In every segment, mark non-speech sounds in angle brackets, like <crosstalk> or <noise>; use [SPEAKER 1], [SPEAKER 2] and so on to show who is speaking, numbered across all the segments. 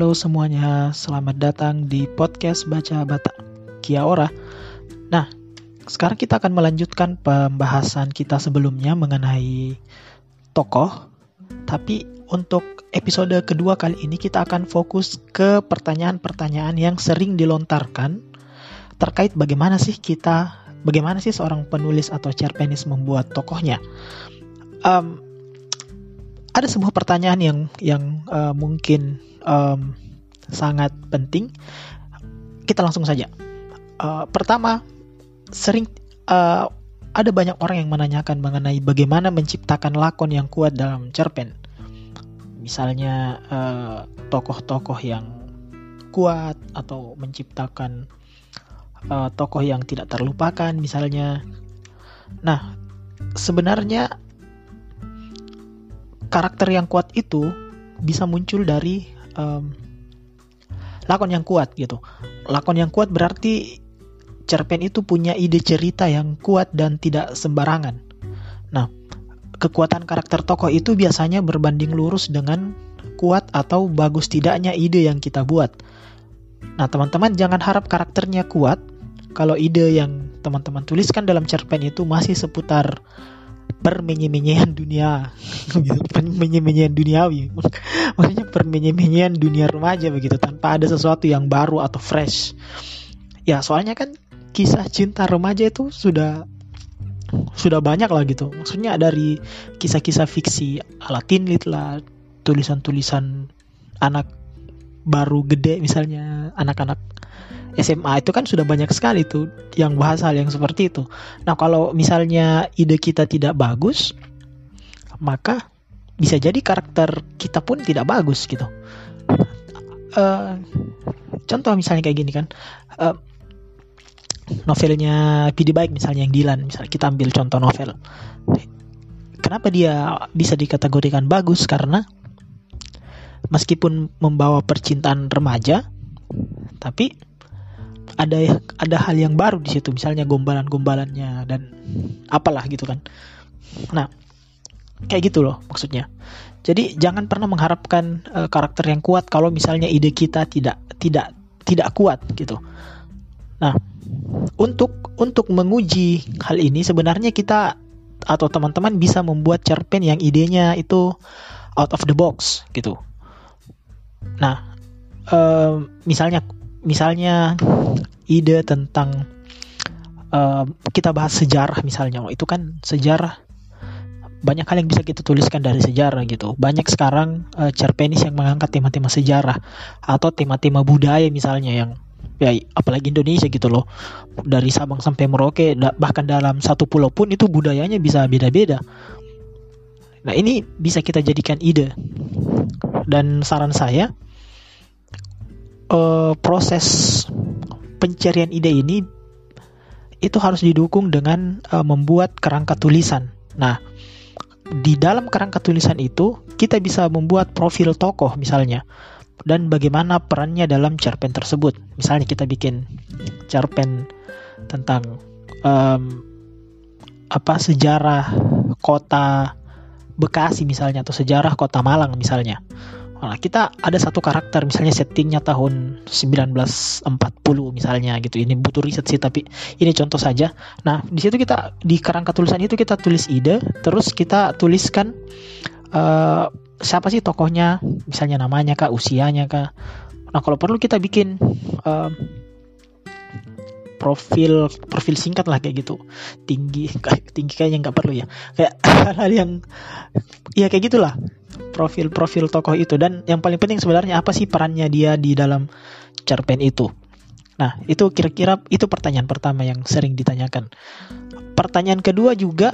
[SPEAKER 1] Halo semuanya, selamat datang di podcast Baca Bata Kia ora. Nah, sekarang kita akan melanjutkan pembahasan kita sebelumnya mengenai tokoh. Tapi untuk episode kedua kali ini kita akan fokus ke pertanyaan-pertanyaan yang sering dilontarkan terkait bagaimana sih kita, bagaimana sih seorang penulis atau cerpenis membuat tokohnya. Um, ada sebuah pertanyaan yang yang uh, mungkin um, sangat penting. Kita langsung saja. Uh, pertama, sering uh, ada banyak orang yang menanyakan mengenai bagaimana menciptakan lakon yang kuat dalam cerpen. Misalnya tokoh-tokoh uh, yang kuat atau menciptakan uh, tokoh yang tidak terlupakan misalnya. Nah, sebenarnya karakter yang kuat itu bisa muncul dari um, lakon yang kuat gitu. Lakon yang kuat berarti cerpen itu punya ide cerita yang kuat dan tidak sembarangan. Nah, kekuatan karakter tokoh itu biasanya berbanding lurus dengan kuat atau bagus tidaknya ide yang kita buat. Nah, teman-teman jangan harap karakternya kuat kalau ide yang teman-teman tuliskan dalam cerpen itu masih seputar permenye-menyean dunia. <laughs> Gitu permenye-menyean duniawi. Maksudnya permenye-menyean dunia remaja begitu tanpa ada sesuatu yang baru atau fresh. Ya soalnya kan kisah cinta remaja itu sudah sudah banyak lah gitu. Maksudnya dari kisah-kisah fiksi ala tinlit lah tulisan-tulisan anak baru gede misalnya anak-anak SMA itu kan sudah banyak sekali tuh yang bahas hal yang seperti itu. Nah kalau misalnya ide kita tidak bagus, maka bisa jadi karakter kita pun tidak bagus gitu. Uh, contoh misalnya kayak gini kan, uh, novelnya PD Baik misalnya yang Dilan, misalnya kita ambil contoh novel. Kenapa dia bisa dikategorikan bagus? Karena meskipun membawa percintaan remaja, tapi ada ada hal yang baru di situ. Misalnya gombalan-gombalannya dan apalah gitu kan. Nah kayak gitu loh maksudnya. Jadi jangan pernah mengharapkan uh, karakter yang kuat kalau misalnya ide kita tidak tidak tidak kuat gitu. Nah untuk untuk menguji hal ini sebenarnya kita atau teman-teman bisa membuat cerpen yang idenya itu out of the box gitu. Nah uh, misalnya misalnya ide tentang uh, kita bahas sejarah misalnya. Itu kan sejarah. Banyak hal yang bisa kita tuliskan dari sejarah gitu. Banyak sekarang uh, cerpenis yang mengangkat tema-tema sejarah atau tema-tema budaya misalnya yang ya apalagi Indonesia gitu loh. Dari Sabang sampai Merauke bahkan dalam satu pulau pun itu budayanya bisa beda-beda. Nah ini bisa kita jadikan ide. Dan saran saya uh, proses pencarian ide ini itu harus didukung dengan uh, membuat kerangka tulisan. Nah, di dalam kerangka tulisan itu kita bisa membuat profil tokoh misalnya dan bagaimana perannya dalam cerpen tersebut. Misalnya kita bikin cerpen tentang um, apa sejarah kota Bekasi misalnya atau sejarah kota Malang misalnya. Nah, kita ada satu karakter misalnya settingnya tahun 1940 misalnya gitu. Ini butuh riset sih tapi ini contoh saja. Nah, di situ kita di kerangka tulisan itu kita tulis ide, terus kita tuliskan uh, siapa sih tokohnya, misalnya namanya kah, usianya kah. Nah, kalau perlu kita bikin uh, profil profil singkat lah kayak gitu tinggi <laughs> tinggi kayaknya nggak perlu ya kayak <laughs> hal-hal yang ya kayak gitulah profil-profil tokoh itu. Dan yang paling penting sebenarnya apa sih perannya dia di dalam cerpen itu? Nah itu kira-kira itu pertanyaan pertama yang sering ditanyakan. Pertanyaan kedua juga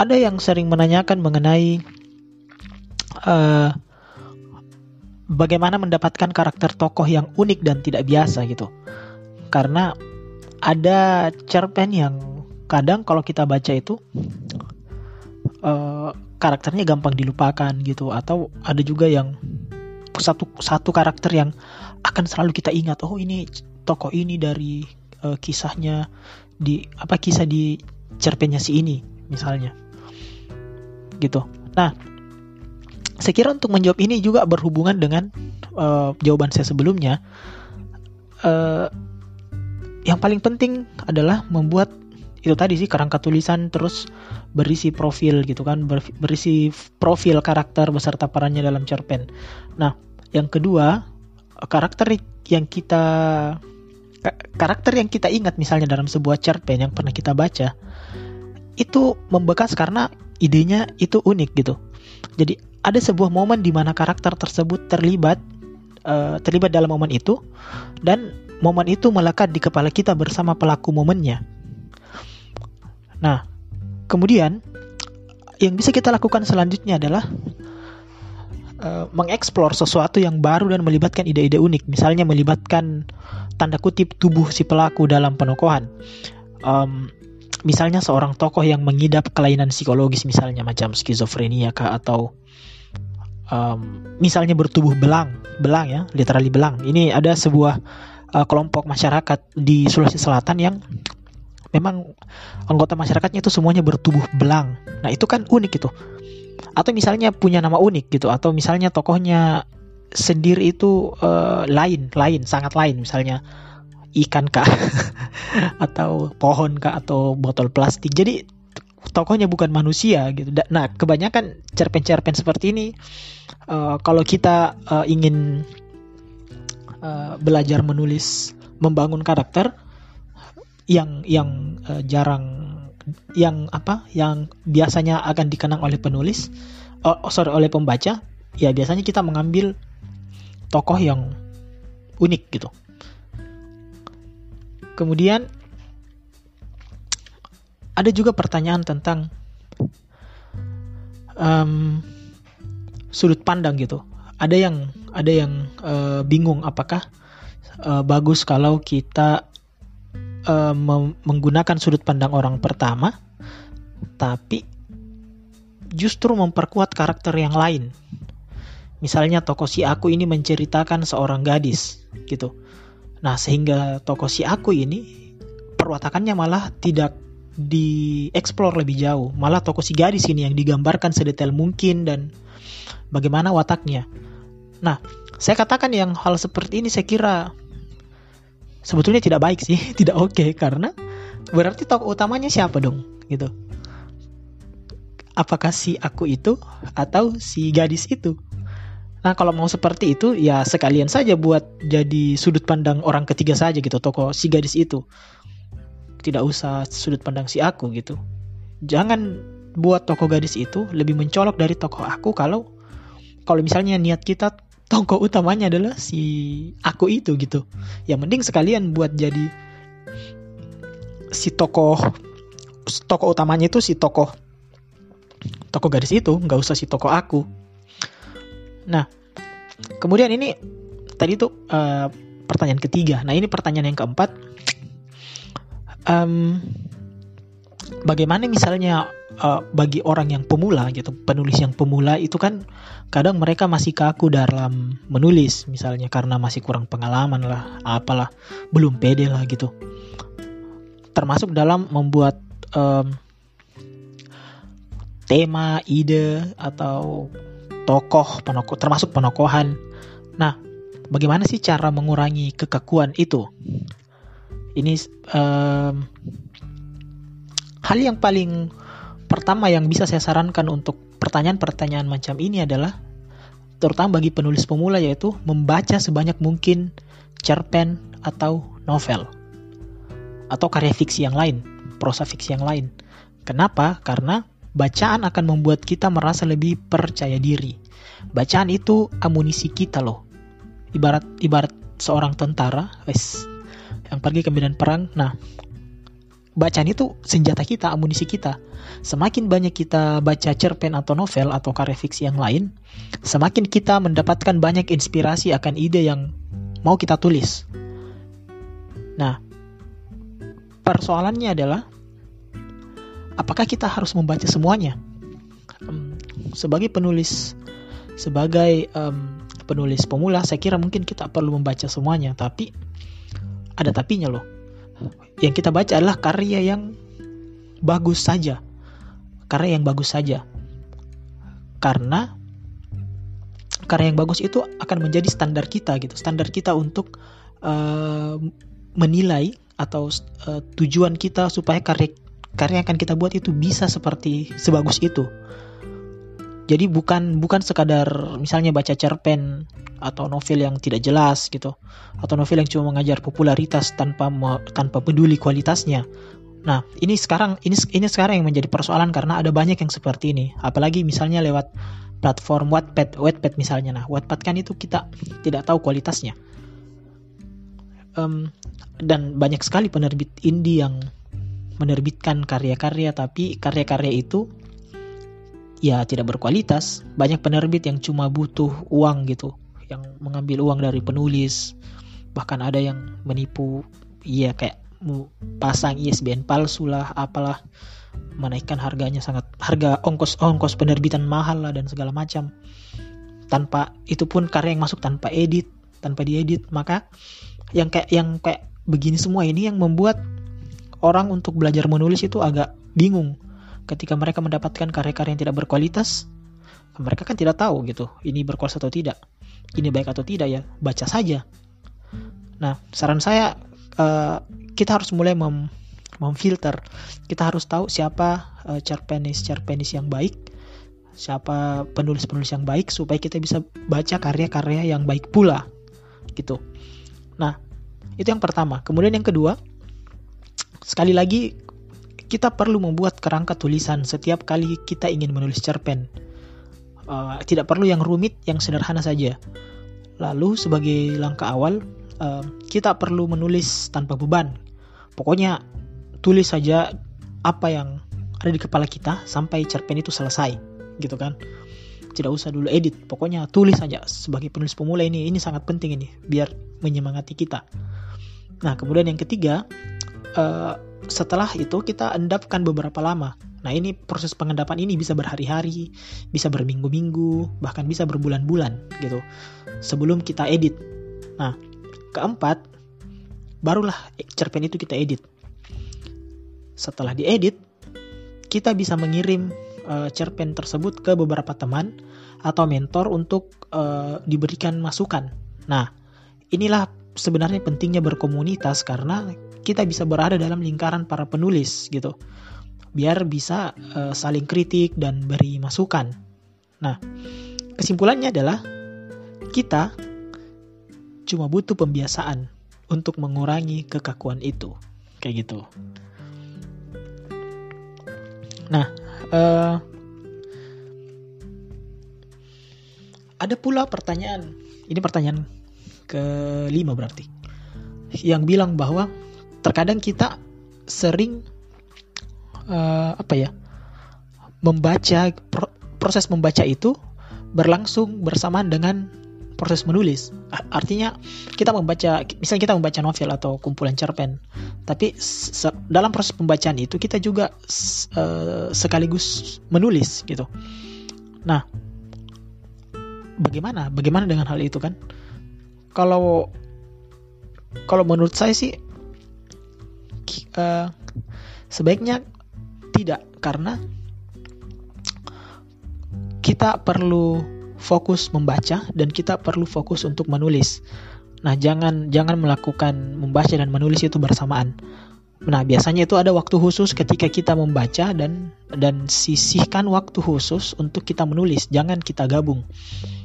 [SPEAKER 1] ada yang sering menanyakan mengenai uh, bagaimana mendapatkan karakter tokoh yang unik dan tidak biasa gitu. Karena ada cerpen yang kadang kalau kita baca itu uh, karakternya gampang dilupakan gitu. Atau ada juga yang satu satu karakter yang akan selalu kita ingat oh ini tokoh ini dari uh, kisahnya di apa kisah di cerpennya si ini misalnya. Gitu. Nah saya kira untuk menjawab ini juga berhubungan dengan uh, jawaban saya sebelumnya, uh, yang paling penting adalah membuat itu tadi sih kerangka tulisan terus berisi profil gitu kan berisi profil karakter beserta perannya dalam cerpen. Nah, yang kedua karakter yang kita karakter yang kita ingat misalnya dalam sebuah cerpen yang pernah kita baca itu membekas karena idenya itu unik gitu. Jadi ada sebuah momen di mana karakter tersebut terlibat uh, terlibat dalam momen itu dan momen itu melekat di kepala kita bersama pelaku momennya. Nah, kemudian yang bisa kita lakukan selanjutnya adalah uh, mengeksplor sesuatu yang baru dan melibatkan ide-ide unik. Misalnya melibatkan tanda kutip tubuh si pelaku dalam penokohan. Um, misalnya seorang tokoh yang mengidap kelainan psikologis misalnya macam skizofrenia kah atau um, misalnya bertubuh belang, belang ya, literally belang. Ini ada sebuah uh, kelompok masyarakat di Sulawesi Selatan yang memang anggota masyarakatnya itu semuanya bertubuh belang. Nah, itu kan unik itu. Atau misalnya punya nama unik gitu atau misalnya tokohnya sendiri itu uh, lain, lain, sangat lain misalnya ikan kah <laughs> atau pohon kah atau botol plastik. Jadi tokohnya bukan manusia gitu. Nah, kebanyakan cerpen-cerpen seperti ini uh, kalau kita uh, ingin uh, belajar menulis membangun karakter yang yang uh, jarang yang apa yang biasanya akan dikenang oleh penulis oh, oh sorry oleh pembaca ya biasanya kita mengambil tokoh yang unik gitu. Kemudian ada juga pertanyaan tentang um, sudut pandang gitu. Ada yang ada yang uh, bingung apakah uh, bagus kalau kita uh, menggunakan sudut pandang orang pertama, tapi justru memperkuat karakter yang lain. Misalnya tokoh si aku ini menceritakan seorang gadis, gitu. Nah, sehingga tokoh si aku ini perwatakannya malah tidak dieksplor lebih jauh. Malah tokoh si gadis ini yang digambarkan sedetail mungkin dan bagaimana wataknya. Nah, saya katakan yang hal seperti ini saya kira sebetulnya tidak baik sih, <laughs> tidak oke okay, karena berarti tokoh utamanya siapa dong gitu. Apakah si aku itu atau si gadis itu? Nah kalau mau seperti itu ya sekalian saja buat jadi sudut pandang orang ketiga saja gitu tokoh si gadis itu. Tidak usah sudut pandang si aku gitu. Jangan buat tokoh gadis itu lebih mencolok dari tokoh aku kalau kalau misalnya niat kita tokoh utamanya adalah si aku itu gitu. Ya mending sekalian buat jadi si tokoh tokoh utamanya itu si tokoh tokoh gadis itu nggak usah si tokoh aku. Nah kemudian ini tadi tuh uh, pertanyaan ketiga. Nah ini pertanyaan yang keempat. Um, bagaimana misalnya uh, bagi orang yang pemula gitu, penulis yang pemula itu kan kadang mereka masih kaku dalam menulis misalnya karena masih kurang pengalaman lah, apalah, belum pede lah gitu. Termasuk dalam membuat um, tema, ide atau tokoh, penokoh, termasuk penokohan. Nah, bagaimana sih cara mengurangi kekakuan itu? Ini um, hal yang paling pertama yang bisa saya sarankan untuk pertanyaan-pertanyaan macam ini adalah terutama bagi penulis pemula yaitu membaca sebanyak mungkin cerpen atau novel atau karya fiksi yang lain, prosa fiksi yang lain. Kenapa? Karena bacaan akan membuat kita merasa lebih percaya diri. Bacaan itu amunisi kita loh. Ibarat ibarat seorang tentara, wes yang pergi ke medan perang. Nah, bacaan itu senjata kita, amunisi kita. Semakin banyak kita baca cerpen atau novel atau karya fiksi yang lain, semakin kita mendapatkan banyak inspirasi akan ide yang mau kita tulis. Nah, persoalannya adalah apakah kita harus membaca semuanya? Sebagai penulis, sebagai um, penulis pemula, saya kira mungkin kita perlu membaca semuanya, tapi ada tapinya loh yang kita baca adalah karya yang bagus saja. Karya yang bagus saja. Karena karya yang bagus itu akan menjadi standar kita gitu standar kita untuk uh, menilai atau uh, tujuan kita supaya karya karya yang akan kita buat itu bisa seperti sebagus itu jadi bukan bukan sekadar misalnya baca cerpen atau novel yang tidak jelas gitu atau novel yang cuma mengajar popularitas tanpa tanpa peduli kualitasnya Nah, ini sekarang ini ini sekarang yang menjadi persoalan karena ada banyak yang seperti ini. Apalagi misalnya lewat platform Wattpad, Wattpad misalnya. Nah, Wattpad kan itu kita tidak tahu kualitasnya. Um, dan banyak sekali penerbit indie yang menerbitkan karya-karya tapi karya-karya itu ya tidak berkualitas. Banyak penerbit yang cuma butuh uang gitu, yang mengambil uang dari penulis. Bahkan ada yang menipu iya kayak pasang ISBN palsu lah apalah menaikkan harganya sangat harga ongkos ongkos penerbitan mahal lah dan segala macam tanpa itu pun karya yang masuk tanpa edit tanpa diedit maka yang kayak yang kayak begini semua ini yang membuat orang untuk belajar menulis itu agak bingung ketika mereka mendapatkan karya-karya yang tidak berkualitas mereka kan tidak tahu gitu ini berkualitas atau tidak ini baik atau tidak ya baca saja nah saran saya uh, kita harus mulai mem memfilter. Kita harus tahu siapa uh, cerpenis cerpenis yang baik, siapa penulis-penulis yang baik supaya kita bisa baca karya-karya yang baik pula. Gitu. Nah, itu yang pertama. Kemudian yang kedua, sekali lagi kita perlu membuat kerangka tulisan setiap kali kita ingin menulis cerpen. Uh, tidak perlu yang rumit, yang sederhana saja. Lalu sebagai langkah awal, uh, kita perlu menulis tanpa beban. Pokoknya tulis saja apa yang ada di kepala kita sampai cerpen itu selesai, gitu kan? Tidak usah dulu edit, pokoknya tulis saja. Sebagai penulis pemula ini, ini sangat penting ini, biar menyemangati kita. Nah, kemudian yang ketiga, uh, setelah itu kita endapkan beberapa lama. Nah, ini proses pengendapan ini bisa berhari-hari, bisa berminggu-minggu, bahkan bisa berbulan-bulan gitu. Sebelum kita edit. Nah, Keempat, barulah cerpen itu kita edit. Setelah diedit, kita bisa mengirim uh, cerpen tersebut ke beberapa teman atau mentor untuk uh, diberikan masukan. Nah, inilah sebenarnya pentingnya berkomunitas karena kita bisa berada dalam lingkaran para penulis gitu. Biar bisa uh, saling kritik dan beri masukan. Nah, kesimpulannya adalah kita cuma butuh pembiasaan untuk mengurangi kekakuan itu. Kayak gitu. Nah, uh, ada pula pertanyaan. Ini pertanyaan kelima berarti. Yang bilang bahwa terkadang kita sering uh, apa ya? membaca proses membaca itu berlangsung bersamaan dengan proses menulis. Artinya kita membaca, misalnya kita membaca novel atau kumpulan cerpen, tapi dalam proses pembacaan itu kita juga uh, sekaligus menulis gitu. Nah, bagaimana? Bagaimana dengan hal itu kan? Kalau kalau menurut saya sih uh, sebaiknya tidak karena kita perlu fokus membaca dan kita perlu fokus untuk menulis. Nah, jangan jangan melakukan membaca dan menulis itu bersamaan. Nah, biasanya itu ada waktu khusus ketika kita membaca dan dan sisihkan waktu khusus untuk kita menulis. Jangan kita gabung.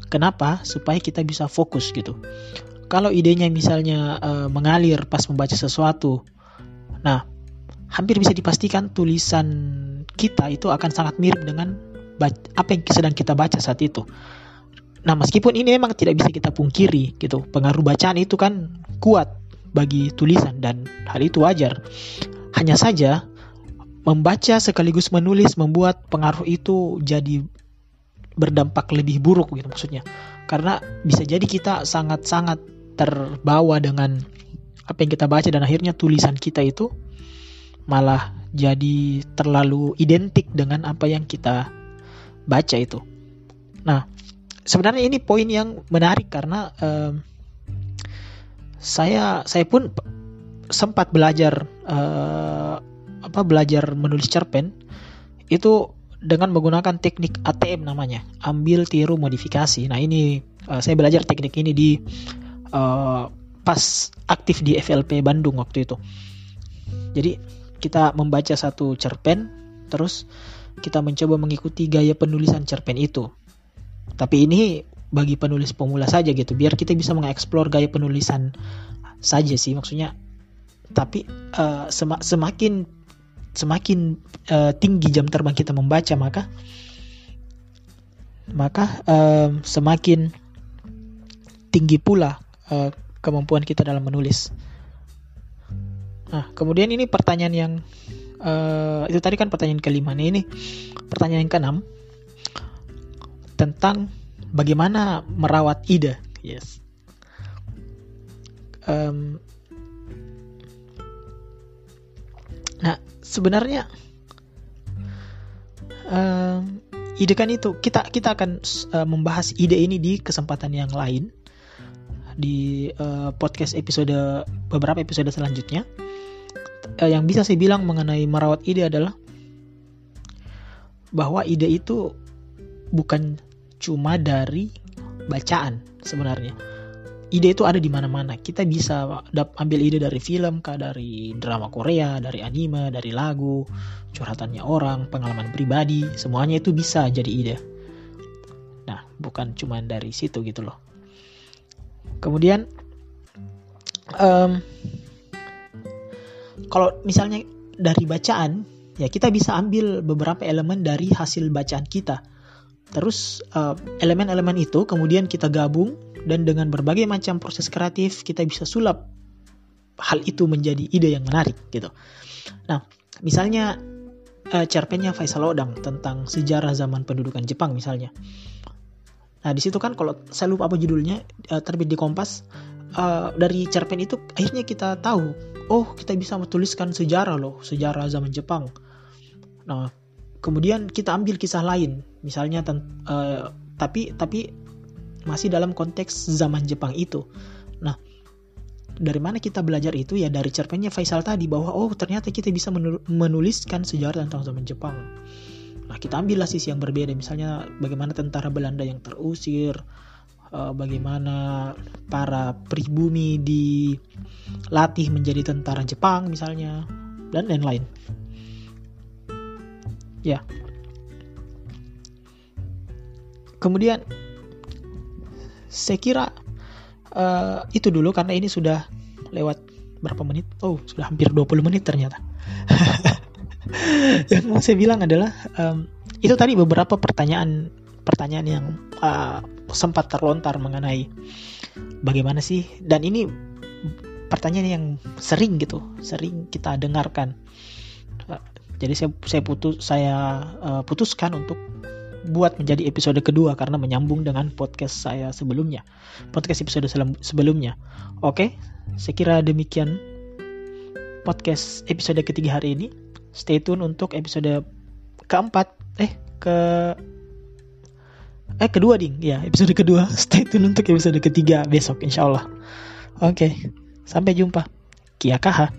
[SPEAKER 1] Kenapa? Supaya kita bisa fokus gitu. Kalau idenya misalnya uh, mengalir pas membaca sesuatu, nah hampir bisa dipastikan tulisan kita itu akan sangat mirip dengan apa yang sedang kita baca saat itu. Nah, meskipun ini memang tidak bisa kita pungkiri gitu, pengaruh bacaan itu kan kuat bagi tulisan dan hal itu wajar. Hanya saja membaca sekaligus menulis membuat pengaruh itu jadi berdampak lebih buruk gitu maksudnya. Karena bisa jadi kita sangat-sangat terbawa dengan apa yang kita baca dan akhirnya tulisan kita itu malah jadi terlalu identik dengan apa yang kita baca itu. Nah, sebenarnya ini poin yang menarik karena saya saya pun sempat belajar uh, apa belajar menulis cerpen itu dengan menggunakan teknik ATM namanya, ambil tiru modifikasi. Nah ini uh, saya belajar teknik ini di uh, pas aktif di FLP Bandung waktu itu. Jadi kita membaca satu cerpen, terus kita mencoba mengikuti gaya penulisan cerpen itu. Tapi ini bagi penulis pemula saja gitu, biar kita bisa mengeksplor gaya penulisan saja sih maksudnya. Tapi uh, semakin semakin uh, tinggi jam terbang kita membaca maka maka uh, semakin tinggi pula uh, kemampuan kita dalam menulis. Nah, kemudian ini pertanyaan yang uh, itu tadi kan pertanyaan kelima nih ini pertanyaan yang keenam tentang bagaimana merawat ide. Yes. Um, nah, sebenarnya uh, ide kan itu kita kita akan uh, membahas ide ini di kesempatan yang lain di uh, podcast episode beberapa episode selanjutnya. Uh, yang bisa saya bilang mengenai merawat ide adalah bahwa ide itu bukan cuma dari bacaan sebenarnya ide itu ada di mana-mana. Kita bisa ambil ide dari film, kah dari drama Korea, dari anime, dari lagu, curhatannya orang, pengalaman pribadi, semuanya itu bisa jadi ide. Nah, bukan cuma dari situ gitu loh. Kemudian, um, kalau misalnya dari bacaan, ya kita bisa ambil beberapa elemen dari hasil bacaan kita. Terus elemen-elemen uh, itu kemudian kita gabung dan dengan berbagai macam proses kreatif kita bisa sulap hal itu menjadi ide yang menarik gitu. Nah, misalnya uh, cerpennya Faisal Odang tentang sejarah zaman pendudukan Jepang misalnya. Nah, di situ kan kalau saya lupa apa judulnya uh, terbit di Kompas uh, dari cerpen itu akhirnya kita tahu, oh kita bisa menuliskan sejarah loh, sejarah zaman Jepang. Nah, kemudian kita ambil kisah lain, misalnya uh, tapi tapi masih dalam konteks zaman Jepang itu. Nah, dari mana kita belajar itu ya dari cerpennya Faisal tadi bahwa oh ternyata kita bisa menuliskan sejarah tentang zaman Jepang. Nah, kita ambillah sisi yang berbeda misalnya bagaimana tentara Belanda yang terusir, uh, bagaimana para pribumi dilatih menjadi tentara Jepang misalnya dan lain-lain. Ya. Kemudian saya kira uh, itu dulu karena ini sudah lewat berapa menit? Oh, sudah hampir 20 menit ternyata. <laughs> yang mau saya bilang adalah um, itu tadi beberapa pertanyaan pertanyaan yang uh, sempat terlontar mengenai bagaimana sih dan ini pertanyaan yang sering gitu, sering kita dengarkan. Jadi saya saya putus saya uh, putuskan untuk buat menjadi episode kedua karena menyambung dengan podcast saya sebelumnya. Podcast episode sebelumnya. Oke, saya kira demikian podcast episode ketiga hari ini. Stay tune untuk episode keempat. Eh, ke eh kedua ding ya episode kedua <laughs> stay tune untuk episode ketiga besok insya Allah oke sampai jumpa kia kaha